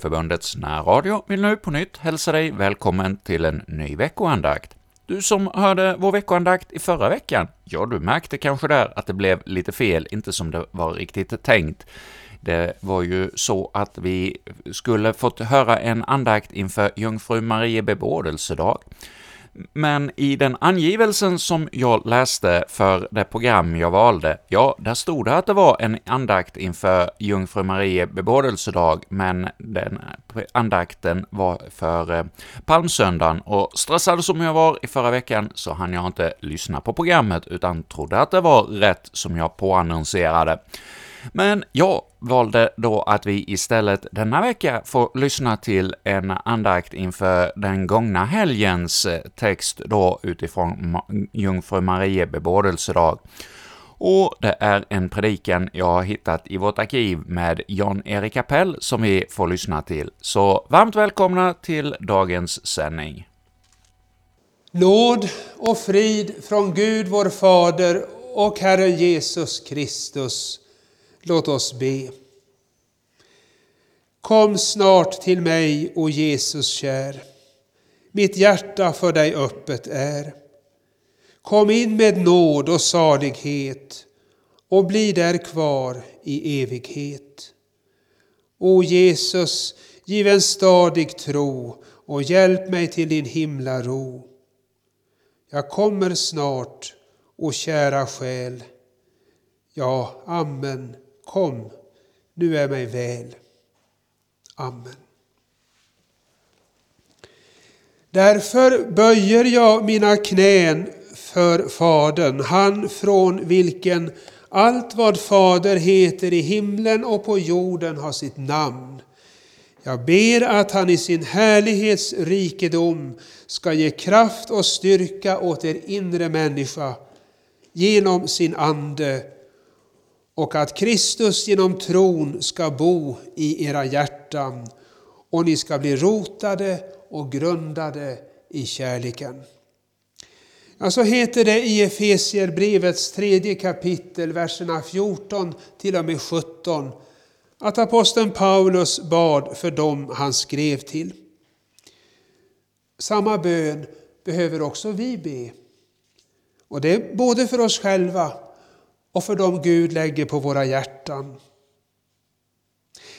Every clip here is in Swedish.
Studieförbundets närradio vill nu på nytt hälsa dig välkommen till en ny veckoandakt. Du som hörde vår veckoandakt i förra veckan, ja, du märkte kanske där att det blev lite fel, inte som det var riktigt tänkt. Det var ju så att vi skulle fått höra en andakt inför Jungfru Marie bebådelsedag, men i den angivelsen som jag läste för det program jag valde, ja, där stod det att det var en andakt inför Jungfru Marie bebådelsedag, men den andakten var för eh, palmsöndagen, och stressad som jag var i förra veckan så hann jag inte lyssna på programmet, utan trodde att det var rätt som jag påannonserade. Men jag valde då att vi istället denna vecka får lyssna till en andakt inför den gångna helgens eh, text då utifrån Jungfru Marie bebådelsedag. Och det är en predikan jag har hittat i vårt arkiv med John-Erik Appell som vi får lyssna till. Så varmt välkomna till dagens sändning. Nåd och frid från Gud vår Fader och Herren Jesus Kristus Låt oss be. Kom snart till mig, o Jesus kär. Mitt hjärta för dig öppet är. Kom in med nåd och salighet och bli där kvar i evighet. O Jesus, giv en stadig tro och hjälp mig till din himla ro. Jag kommer snart, o kära själ. Ja, amen. Kom, nu är mig väl. Amen. Därför böjer jag mina knän för Fadern, han från vilken allt vad Fader heter i himlen och på jorden har sitt namn. Jag ber att han i sin härlighets rikedom ska ge kraft och styrka åt er inre människa genom sin Ande och att Kristus genom tron ska bo i era hjärtan och ni ska bli rotade och grundade i kärleken. Ja, så heter det i Efesierbrevets tredje kapitel, verserna 14 till och med 17, att aposteln Paulus bad för dem han skrev till. Samma bön behöver också vi be. Och det är både för oss själva och för dem Gud lägger på våra hjärtan.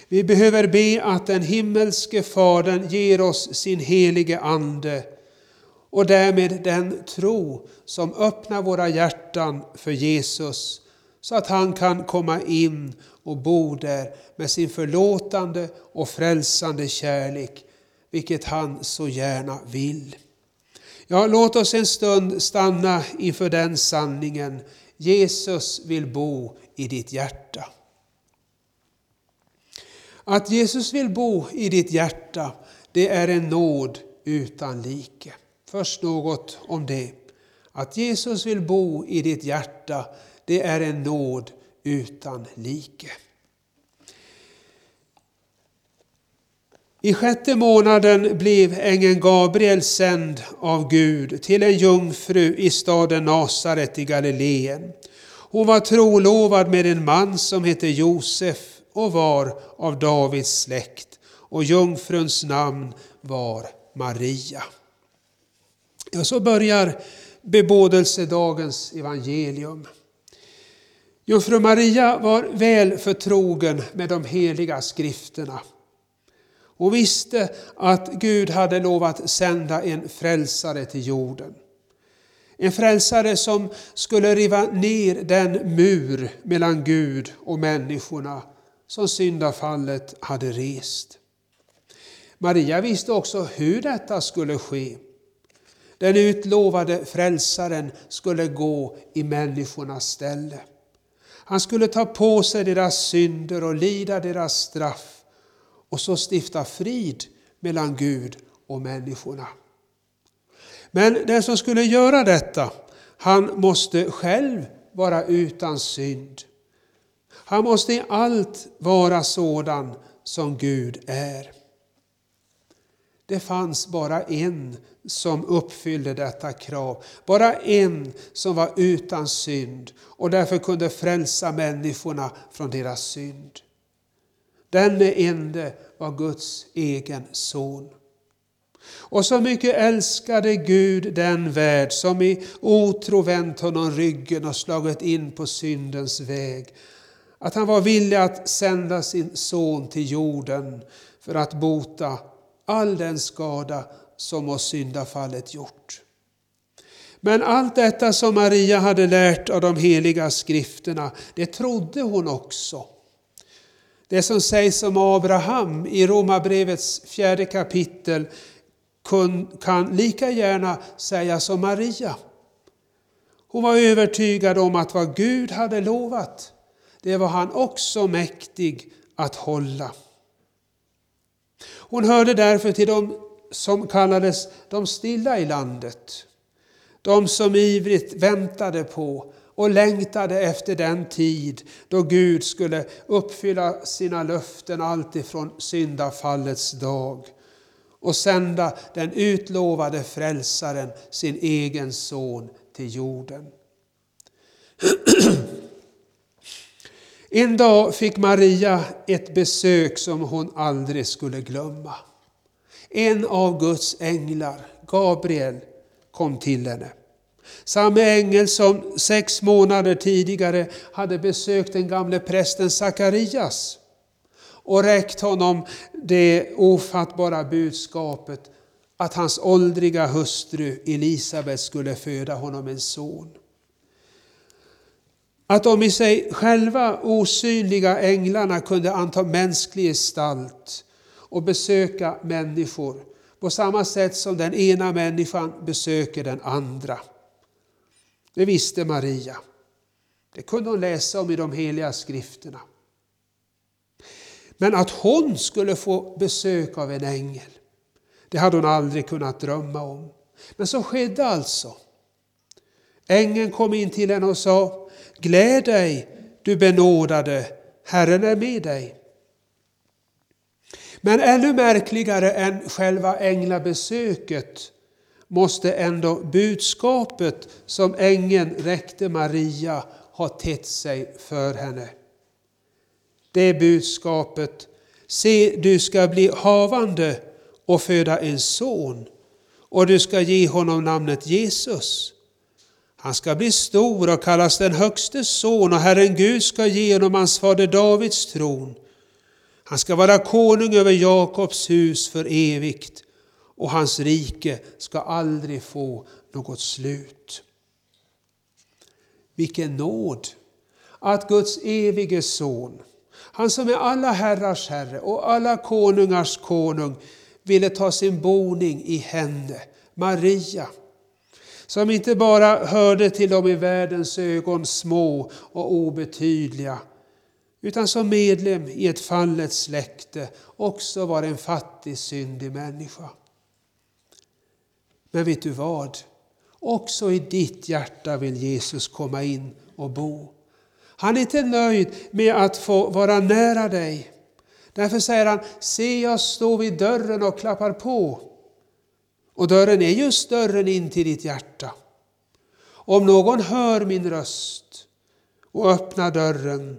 Vi behöver be att den himmelske Fadern ger oss sin helige Ande och därmed den tro som öppnar våra hjärtan för Jesus så att han kan komma in och bo där med sin förlåtande och frälsande kärlek, vilket han så gärna vill. Ja, låt oss en stund stanna inför den sanningen Jesus vill bo i ditt hjärta. Att Jesus vill bo i ditt hjärta, det är en nåd utan like. Först något om det. Att Jesus vill bo i ditt hjärta, det är en nåd utan like. I sjätte månaden blev ängeln Gabriel sänd av Gud till en jungfru i staden Nasaret i Galileen. Hon var trolovad med en man som hette Josef och var av Davids släkt och jungfruns namn var Maria. Ja, så börjar bebådelsedagens evangelium. Jungfru Maria var väl förtrogen med de heliga skrifterna och visste att Gud hade lovat sända en frälsare till jorden. En frälsare som skulle riva ner den mur mellan Gud och människorna som syndafallet hade rest. Maria visste också hur detta skulle ske. Den utlovade frälsaren skulle gå i människornas ställe. Han skulle ta på sig deras synder och lida deras straff och så stifta frid mellan Gud och människorna. Men den som skulle göra detta, han måste själv vara utan synd. Han måste i allt vara sådan som Gud är. Det fanns bara en som uppfyllde detta krav. Bara en som var utan synd och därför kunde frälsa människorna från deras synd. Denne ende var Guds egen son. Och så mycket älskade Gud den värld som i otro vänt honom ryggen och slagit in på syndens väg, att han var villig att sända sin son till jorden för att bota all den skada som oss syndafallet gjort. Men allt detta som Maria hade lärt av de heliga skrifterna, det trodde hon också. Det som sägs om Abraham i Romarbrevets fjärde kapitel kan lika gärna sägas om Maria. Hon var övertygad om att vad Gud hade lovat, det var han också mäktig att hålla. Hon hörde därför till dem som kallades de stilla i landet. De som ivrigt väntade på och längtade efter den tid då Gud skulle uppfylla sina löften alltifrån syndafallets dag och sända den utlovade frälsaren, sin egen son, till jorden. En dag fick Maria ett besök som hon aldrig skulle glömma. En av Guds änglar, Gabriel, kom till henne. Samme ängel som sex månader tidigare hade besökt den gamle prästen Sakarias och räckt honom det ofattbara budskapet att hans åldriga hustru Elisabet skulle föda honom en son. Att de i sig själva osynliga änglarna kunde anta mänsklig gestalt och besöka människor på samma sätt som den ena människan besöker den andra. Det visste Maria. Det kunde hon läsa om i de heliga skrifterna. Men att hon skulle få besök av en ängel, det hade hon aldrig kunnat drömma om. Men så skedde alltså. Ängeln kom in till henne och sa, Gläd dig, du benådade, Herren är med dig. Men ännu märkligare än själva änglabesöket måste ändå budskapet som ängeln räckte Maria ha tett sig för henne. Det budskapet, se du ska bli havande och föda en son och du ska ge honom namnet Jesus. Han ska bli stor och kallas den högste son och Herren Gud ska ge honom hans fader Davids tron. Han ska vara konung över Jakobs hus för evigt och hans rike ska aldrig få något slut. Vilken nåd att Guds evige son, han som är alla herrars herre och alla konungars konung, ville ta sin boning i henne, Maria, som inte bara hörde till de i världens ögon små och obetydliga, utan som medlem i ett fallet släkte också var en fattig, syndig människa. Men vet du vad? Också i ditt hjärta vill Jesus komma in och bo. Han är inte nöjd med att få vara nära dig. Därför säger han, se jag står vid dörren och klappar på. Och dörren är just dörren in till ditt hjärta. Om någon hör min röst och öppnar dörren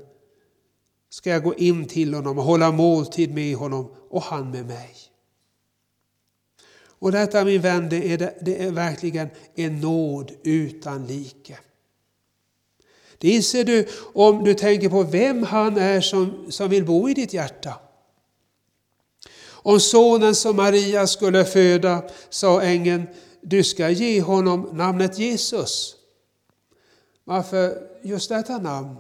ska jag gå in till honom och hålla måltid med honom och han med mig. Och detta min vän, det är, det är verkligen en nåd utan like. Det inser du om du tänker på vem han är som, som vill bo i ditt hjärta. Om sonen som Maria skulle föda sa ängeln, du ska ge honom namnet Jesus. Varför just detta namn?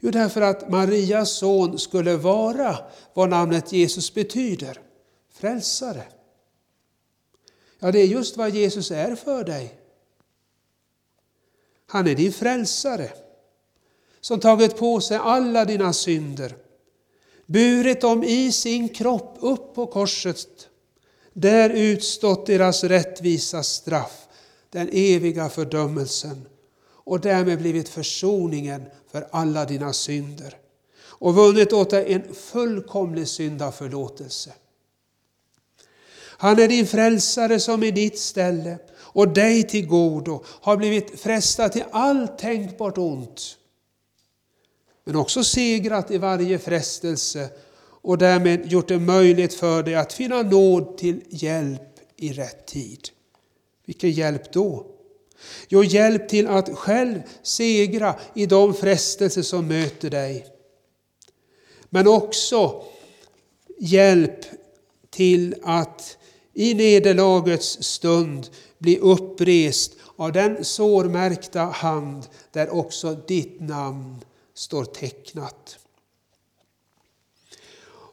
Jo, därför att Marias son skulle vara vad namnet Jesus betyder, frälsare. Ja, det är just vad Jesus är för dig. Han är din frälsare som tagit på sig alla dina synder, burit dem i sin kropp upp på korset, där utstått deras rättvisa straff, den eviga fördömelsen och därmed blivit försoningen för alla dina synder och vunnit åt dig en fullkomlig syndaförlåtelse. Han är din frälsare som i ditt ställe och dig till godo har blivit frestad till allt tänkbart ont. Men också segrat i varje frestelse och därmed gjort det möjligt för dig att finna nåd till hjälp i rätt tid. Vilken hjälp då? Jo, hjälp till att själv segra i de frestelser som möter dig. Men också hjälp till att i nederlagets stund bli upprest av den sårmärkta hand där också ditt namn står tecknat.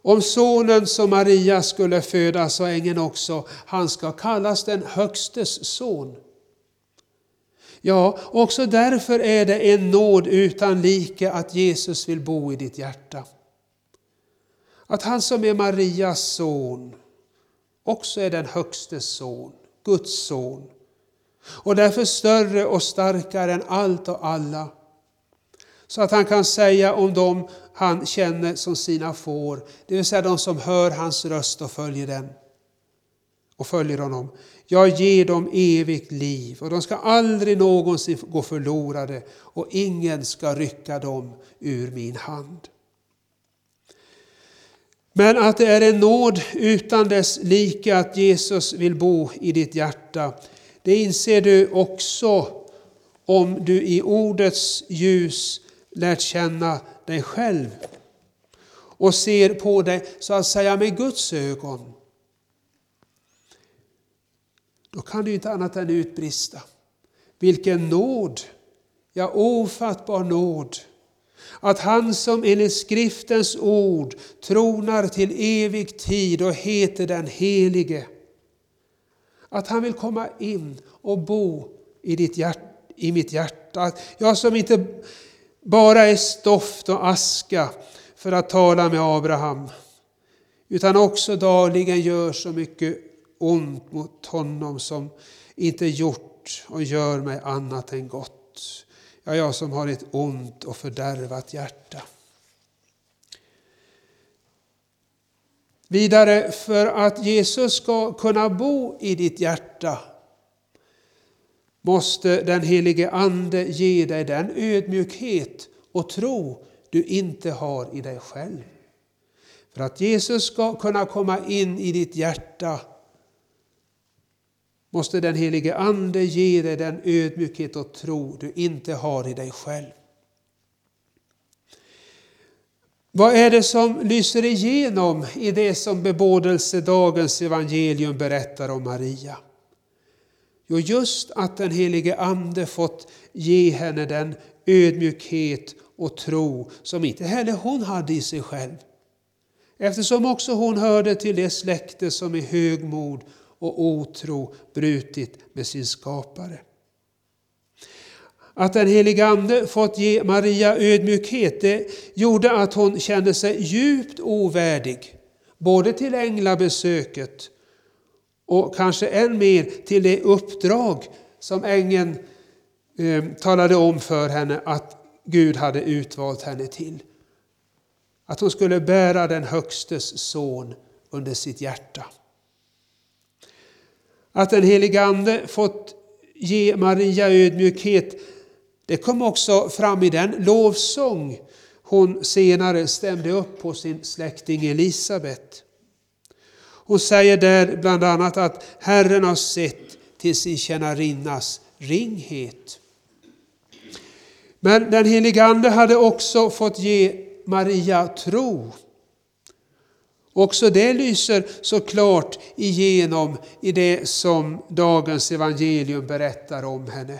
Om sonen som Maria skulle föda sa ängeln också, han ska kallas den högstes son. Ja, också därför är det en nåd utan like att Jesus vill bo i ditt hjärta. Att han som är Marias son också är den högstes son, Guds son. Och därför större och starkare än allt och alla. Så att han kan säga om dem han känner som sina får, det vill säga de som hör hans röst och följer den och följer honom. Jag ger dem evigt liv och de ska aldrig någonsin gå förlorade och ingen ska rycka dem ur min hand. Men att det är en nåd utan dess like att Jesus vill bo i ditt hjärta, det inser du också om du i ordets ljus lärt känna dig själv och ser på dig så att säga med Guds ögon. Då kan du inte annat än utbrista. Vilken nåd, ja ofattbar nåd att han som enligt skriftens ord tronar till evig tid och heter den Helige, att han vill komma in och bo i, ditt hjärt, i mitt hjärta. Jag som inte bara är stoft och aska för att tala med Abraham, utan också dagligen gör så mycket ont mot honom som inte gjort och gör mig annat än gott. Ja, jag som har ett ont och fördärvat hjärta. Vidare, för att Jesus ska kunna bo i ditt hjärta måste den helige Ande ge dig den ödmjukhet och tro du inte har i dig själv. För att Jesus ska kunna komma in i ditt hjärta måste den helige Ande ge dig den ödmjukhet och tro du inte har i dig själv. Vad är det som lyser igenom i det som bebådelsedagens evangelium berättar om Maria? Jo, just att den helige Ande fått ge henne den ödmjukhet och tro som inte heller hon hade i sig själv. Eftersom också hon hörde till det släkte som i högmod och otro brutit med sin skapare. Att den helige Ande fått ge Maria ödmjukhet det gjorde att hon kände sig djupt ovärdig, både till änglabesöket och kanske än mer till det uppdrag som ängeln eh, talade om för henne att Gud hade utvalt henne till. Att hon skulle bära den Högstes son under sitt hjärta. Att den helige Ande fått ge Maria ödmjukhet, det kom också fram i den lovsång hon senare stämde upp på sin släkting Elisabet. Hon säger där bland annat att Herren har sett till sin tjänarinnas ringhet. Men den helige Ande hade också fått ge Maria tro. Också det lyser så klart igenom i det som dagens evangelium berättar om henne.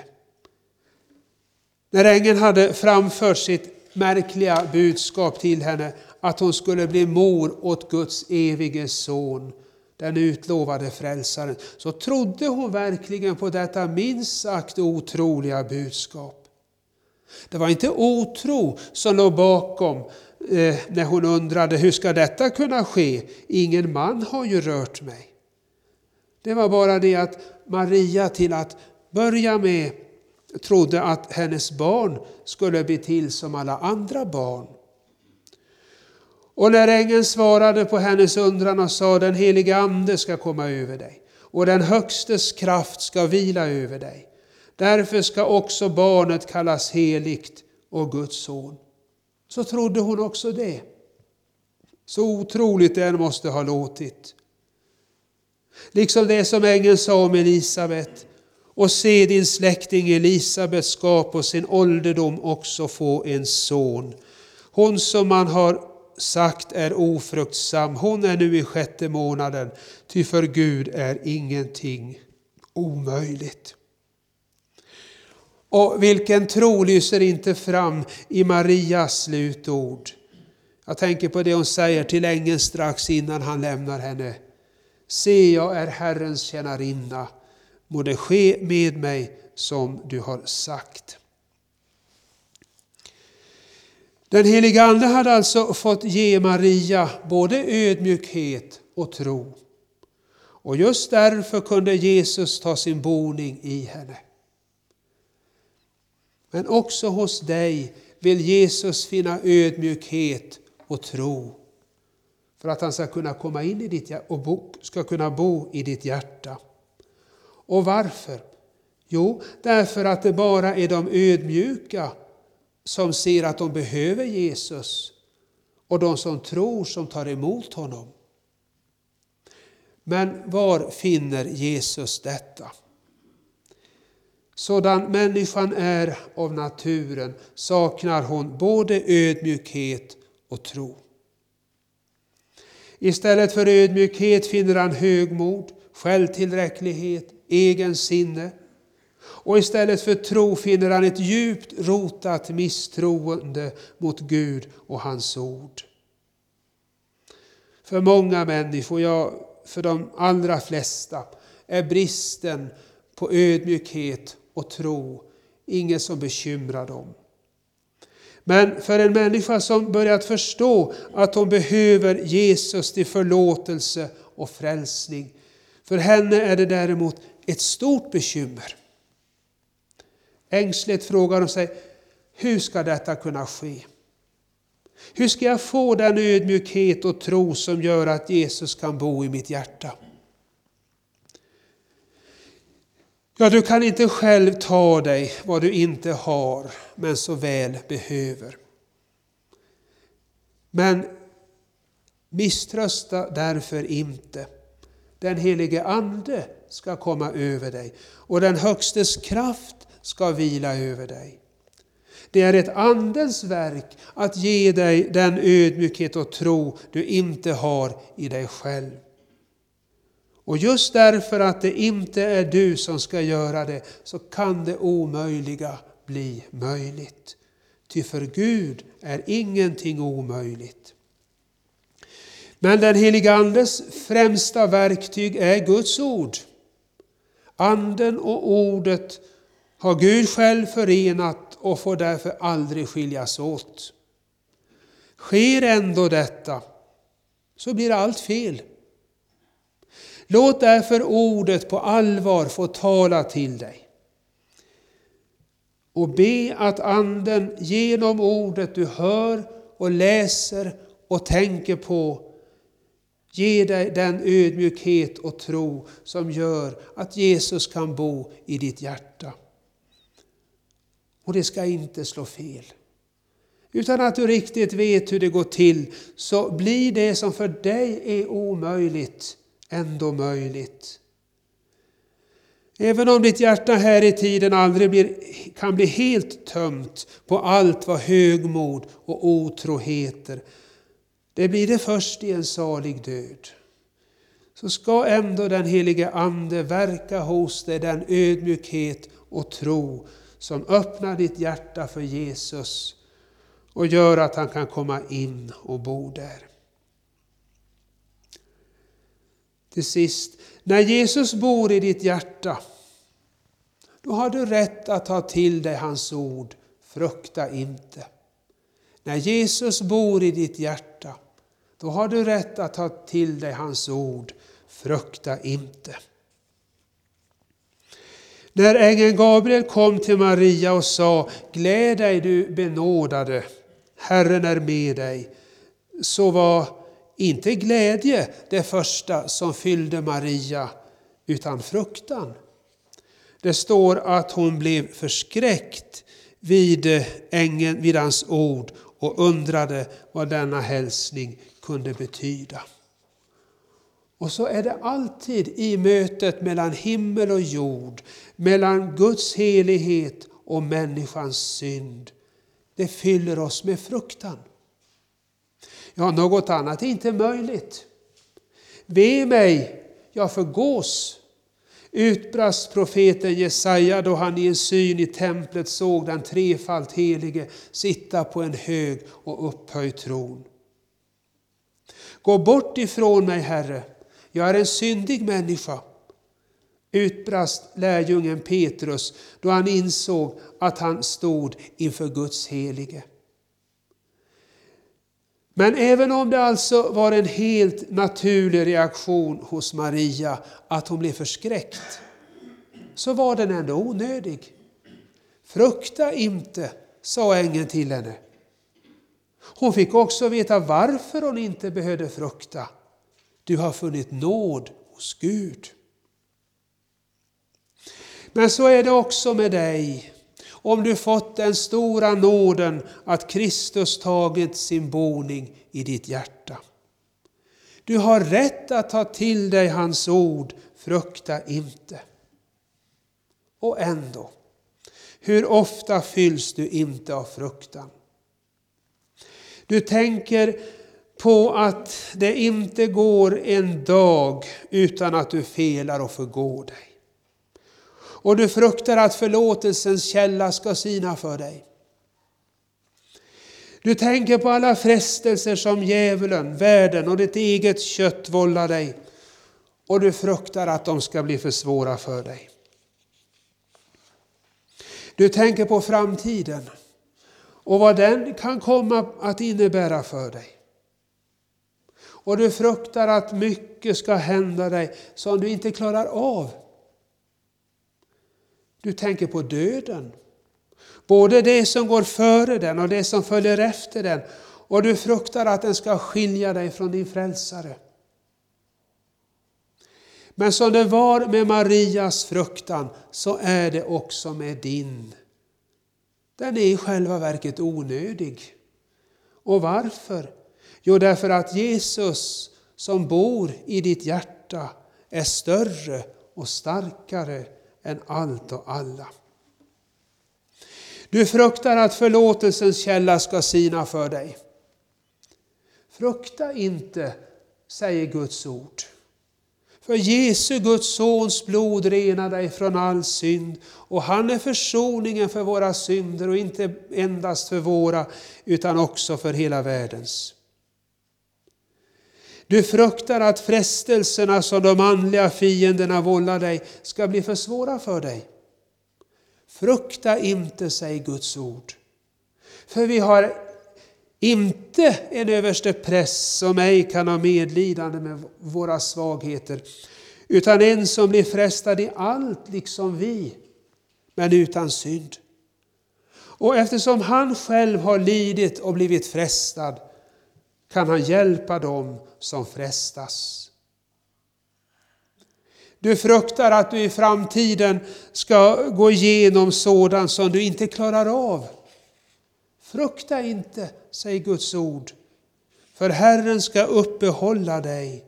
När ängeln hade framfört sitt märkliga budskap till henne att hon skulle bli mor åt Guds evige son, den utlovade frälsaren, så trodde hon verkligen på detta minst sagt otroliga budskap. Det var inte otro som låg bakom eh, när hon undrade hur ska detta kunna ske? Ingen man har ju rört mig. Det var bara det att Maria till att börja med trodde att hennes barn skulle bli till som alla andra barn. Och när ängeln svarade på hennes undran och sa den helige Ande ska komma över dig och den Högstes kraft ska vila över dig. Därför ska också barnet kallas heligt och Guds son. Så trodde hon också det. Så otroligt det än måste ha låtit. Liksom det som ängeln sa om Elisabet. Och se din släkting Elisabet ska på sin ålderdom också få en son. Hon som man har sagt är ofruktsam, hon är nu i sjätte månaden, ty för Gud är ingenting omöjligt. Och vilken tro lyser inte fram i Marias slutord. Jag tänker på det hon säger till ängeln strax innan han lämnar henne. Se, jag är Herrens tjänarinna. Må det ske med mig som du har sagt. Den heliga Ande hade alltså fått ge Maria både ödmjukhet och tro. Och just därför kunde Jesus ta sin boning i henne. Men också hos dig vill Jesus finna ödmjukhet och tro för att han ska kunna komma in i ditt hjärta och bo, ska kunna bo i ditt hjärta. Och varför? Jo, därför att det bara är de ödmjuka som ser att de behöver Jesus och de som tror som tar emot honom. Men var finner Jesus detta? Sådan människan är av naturen saknar hon både ödmjukhet och tro. Istället för ödmjukhet finner han högmod, självtillräcklighet, egen sinne. Och istället för tro finner han ett djupt rotat misstroende mot Gud och hans ord. För många människor, ja för de allra flesta, är bristen på ödmjukhet och tro inget som bekymrar dem. Men för en människa som börjat förstå att hon behöver Jesus till förlåtelse och frälsning, för henne är det däremot ett stort bekymmer. Ängsligt frågar hon sig, hur ska detta kunna ske? Hur ska jag få den ödmjukhet och tro som gör att Jesus kan bo i mitt hjärta? Ja, du kan inte själv ta dig vad du inte har, men så väl behöver. Men misströsta därför inte. Den helige Ande ska komma över dig och den Högstes kraft ska vila över dig. Det är ett Andens verk att ge dig den ödmjukhet och tro du inte har i dig själv. Och just därför att det inte är du som ska göra det så kan det omöjliga bli möjligt. Ty för Gud är ingenting omöjligt. Men den helige Andes främsta verktyg är Guds ord. Anden och ordet har Gud själv förenat och får därför aldrig skiljas åt. Sker ändå detta så blir allt fel. Låt därför ordet på allvar få tala till dig. Och be att Anden genom ordet du hör och läser och tänker på Ge dig den ödmjukhet och tro som gör att Jesus kan bo i ditt hjärta. Och det ska inte slå fel. Utan att du riktigt vet hur det går till så blir det som för dig är omöjligt ändå möjligt. Även om ditt hjärta här i tiden aldrig blir, kan bli helt tömt på allt vad högmod och otro heter, det blir det först i en salig död. Så ska ändå den helige Ande verka hos dig den ödmjukhet och tro som öppnar ditt hjärta för Jesus och gör att han kan komma in och bo där. Till sist, när Jesus bor i ditt hjärta, då har du rätt att ta till dig hans ord, frukta inte. När Jesus bor i ditt hjärta, då har du rätt att ta till dig hans ord, frukta inte. När ängeln Gabriel kom till Maria och sa, gläd dig du benådade, Herren är med dig, så var inte glädje det första som fyllde Maria, utan fruktan. Det står att hon blev förskräckt vid, eh, ängeln, vid hans ord och undrade vad denna hälsning kunde betyda. Och så är det alltid i mötet mellan himmel och jord, mellan Guds helighet och människans synd. Det fyller oss med fruktan. Ja, något annat är inte möjligt. Ve mig, jag förgås, utbrast profeten Jesaja då han i en syn i templet såg den trefalt helige sitta på en hög och upphöjd tron. Gå bort ifrån mig, Herre, jag är en syndig människa, utbrast lärjungen Petrus då han insåg att han stod inför Guds helige. Men även om det alltså var en helt naturlig reaktion hos Maria att hon blev förskräckt, så var den ändå onödig. Frukta inte, sa ängeln till henne. Hon fick också veta varför hon inte behövde frukta. Du har funnit nåd hos Gud. Men så är det också med dig. Om du fått den stora nåden att Kristus tagit sin boning i ditt hjärta. Du har rätt att ta till dig hans ord, frukta inte. Och ändå, hur ofta fylls du inte av fruktan? Du tänker på att det inte går en dag utan att du felar och förgår dig. Och du fruktar att förlåtelsens källa ska sina för dig. Du tänker på alla frestelser som djävulen, världen och ditt eget kött vållar dig. Och du fruktar att de ska bli för svåra för dig. Du tänker på framtiden och vad den kan komma att innebära för dig. Och du fruktar att mycket ska hända dig som du inte klarar av. Du tänker på döden. Både det som går före den och det som följer efter den. Och du fruktar att den ska skilja dig från din frälsare. Men som det var med Marias fruktan så är det också med din. Den är i själva verket onödig. Och varför? Jo, därför att Jesus som bor i ditt hjärta är större och starkare än allt och alla. Du fruktar att förlåtelsens källa ska sina för dig. Frukta inte, säger Guds ord. För Jesu, Guds sons blod renar dig från all synd och han är försoningen för våra synder och inte endast för våra utan också för hela världens. Du fruktar att frestelserna som de andliga fienderna vållar dig ska bli för svåra för dig. Frukta inte, säger Guds ord. För vi har inte en överste präst som ej kan ha medlidande med våra svagheter, utan en som blir frestad i allt liksom vi, men utan synd. Och eftersom han själv har lidit och blivit frestad kan han hjälpa dem som frestas. Du fruktar att du i framtiden ska gå igenom sådant som du inte klarar av. Frukta inte, säger Guds ord, för Herren ska uppehålla dig.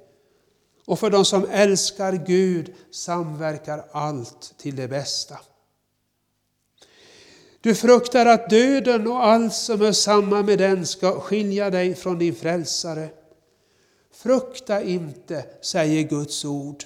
Och för de som älskar Gud samverkar allt till det bästa. Du fruktar att döden och allt som hör samman med den ska skilja dig från din frälsare. Frukta inte, säger Guds ord.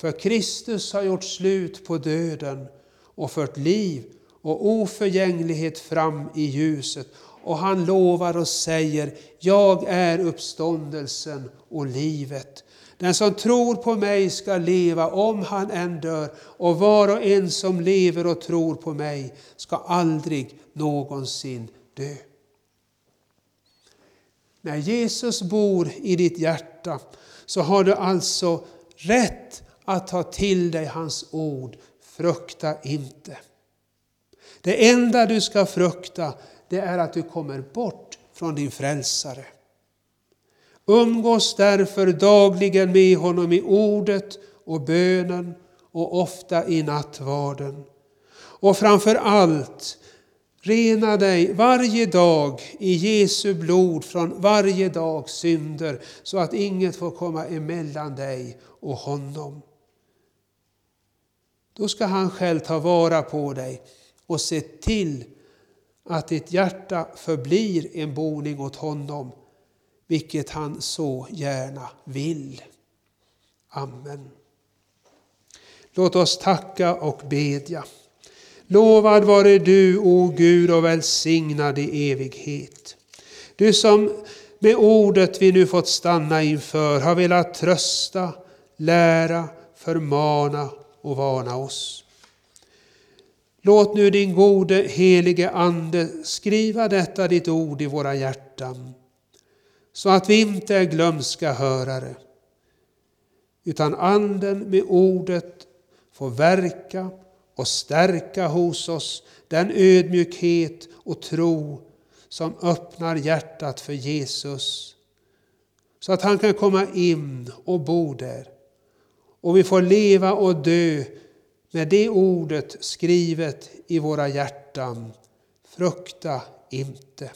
För Kristus har gjort slut på döden och fört liv och oförgänglighet fram i ljuset. Och han lovar och säger, jag är uppståndelsen och livet. Den som tror på mig ska leva om han än dör och var och en som lever och tror på mig ska aldrig någonsin dö. När Jesus bor i ditt hjärta så har du alltså rätt att ta till dig hans ord. Frukta inte. Det enda du ska frukta det är att du kommer bort från din frälsare. Umgås därför dagligen med honom i ordet och bönen och ofta i nattvarden. Och framför allt Rena dig varje dag i Jesu blod från varje dags synder så att inget får komma emellan dig och honom. Då ska han själv ta vara på dig och se till att ditt hjärta förblir en boning åt honom, vilket han så gärna vill. Amen. Låt oss tacka och bedja. Lovad vare du, o Gud, och välsignad i evighet. Du som med ordet vi nu fått stanna inför har velat trösta, lära, förmana och varna oss. Låt nu din gode helige Ande skriva detta ditt ord i våra hjärtan, så att vi inte är glömska hörare, utan Anden med ordet får verka och stärka hos oss den ödmjukhet och tro som öppnar hjärtat för Jesus, så att han kan komma in och bo där. Och vi får leva och dö med det ordet skrivet i våra hjärtan. Frukta inte.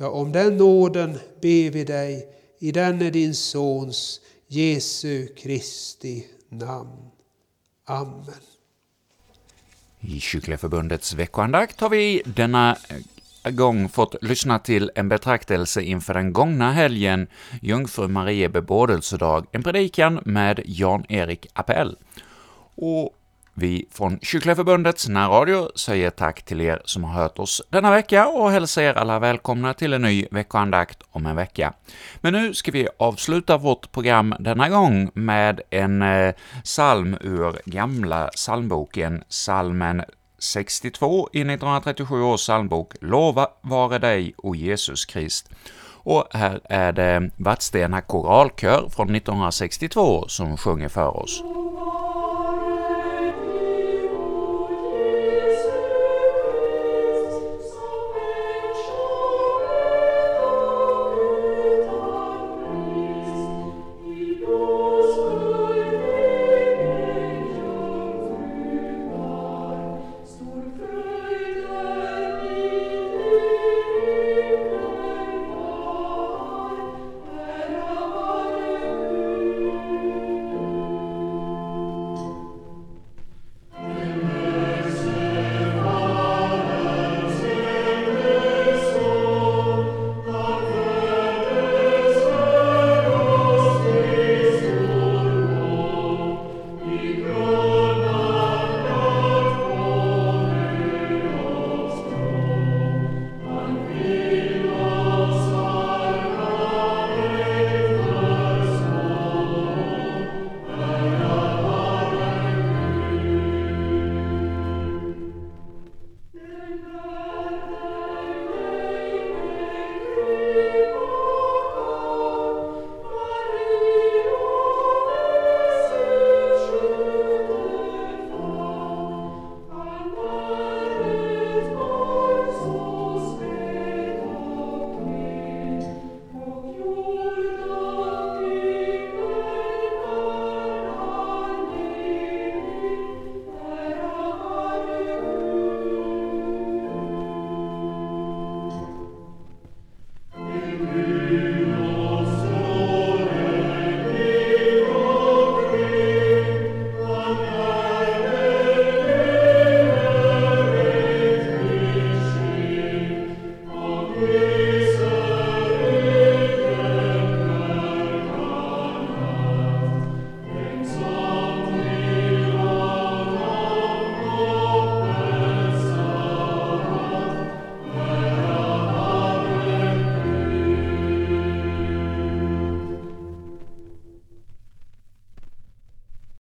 Ja, om den nåden ber vi dig i denne din Sons Jesu Kristi namn. Amen. I Kyrkliga Förbundets veckoandakt har vi denna eh, gång fått lyssna till en betraktelse inför den gångna helgen, Jungfru Marie bebådelsedag, en predikan med Jan-Erik Appell. Och vi från Kycklingförbundets närradio säger tack till er som har hört oss denna vecka och hälsar er alla välkomna till en ny veckoandakt om en vecka. Men nu ska vi avsluta vårt program denna gång med en eh, psalm ur Gamla psalmboken, psalmen 62 i 1937 års psalmbok ”Lova vare dig, o Jesus Krist”. Och här är det Vadstena koralkör från 1962 som sjunger för oss.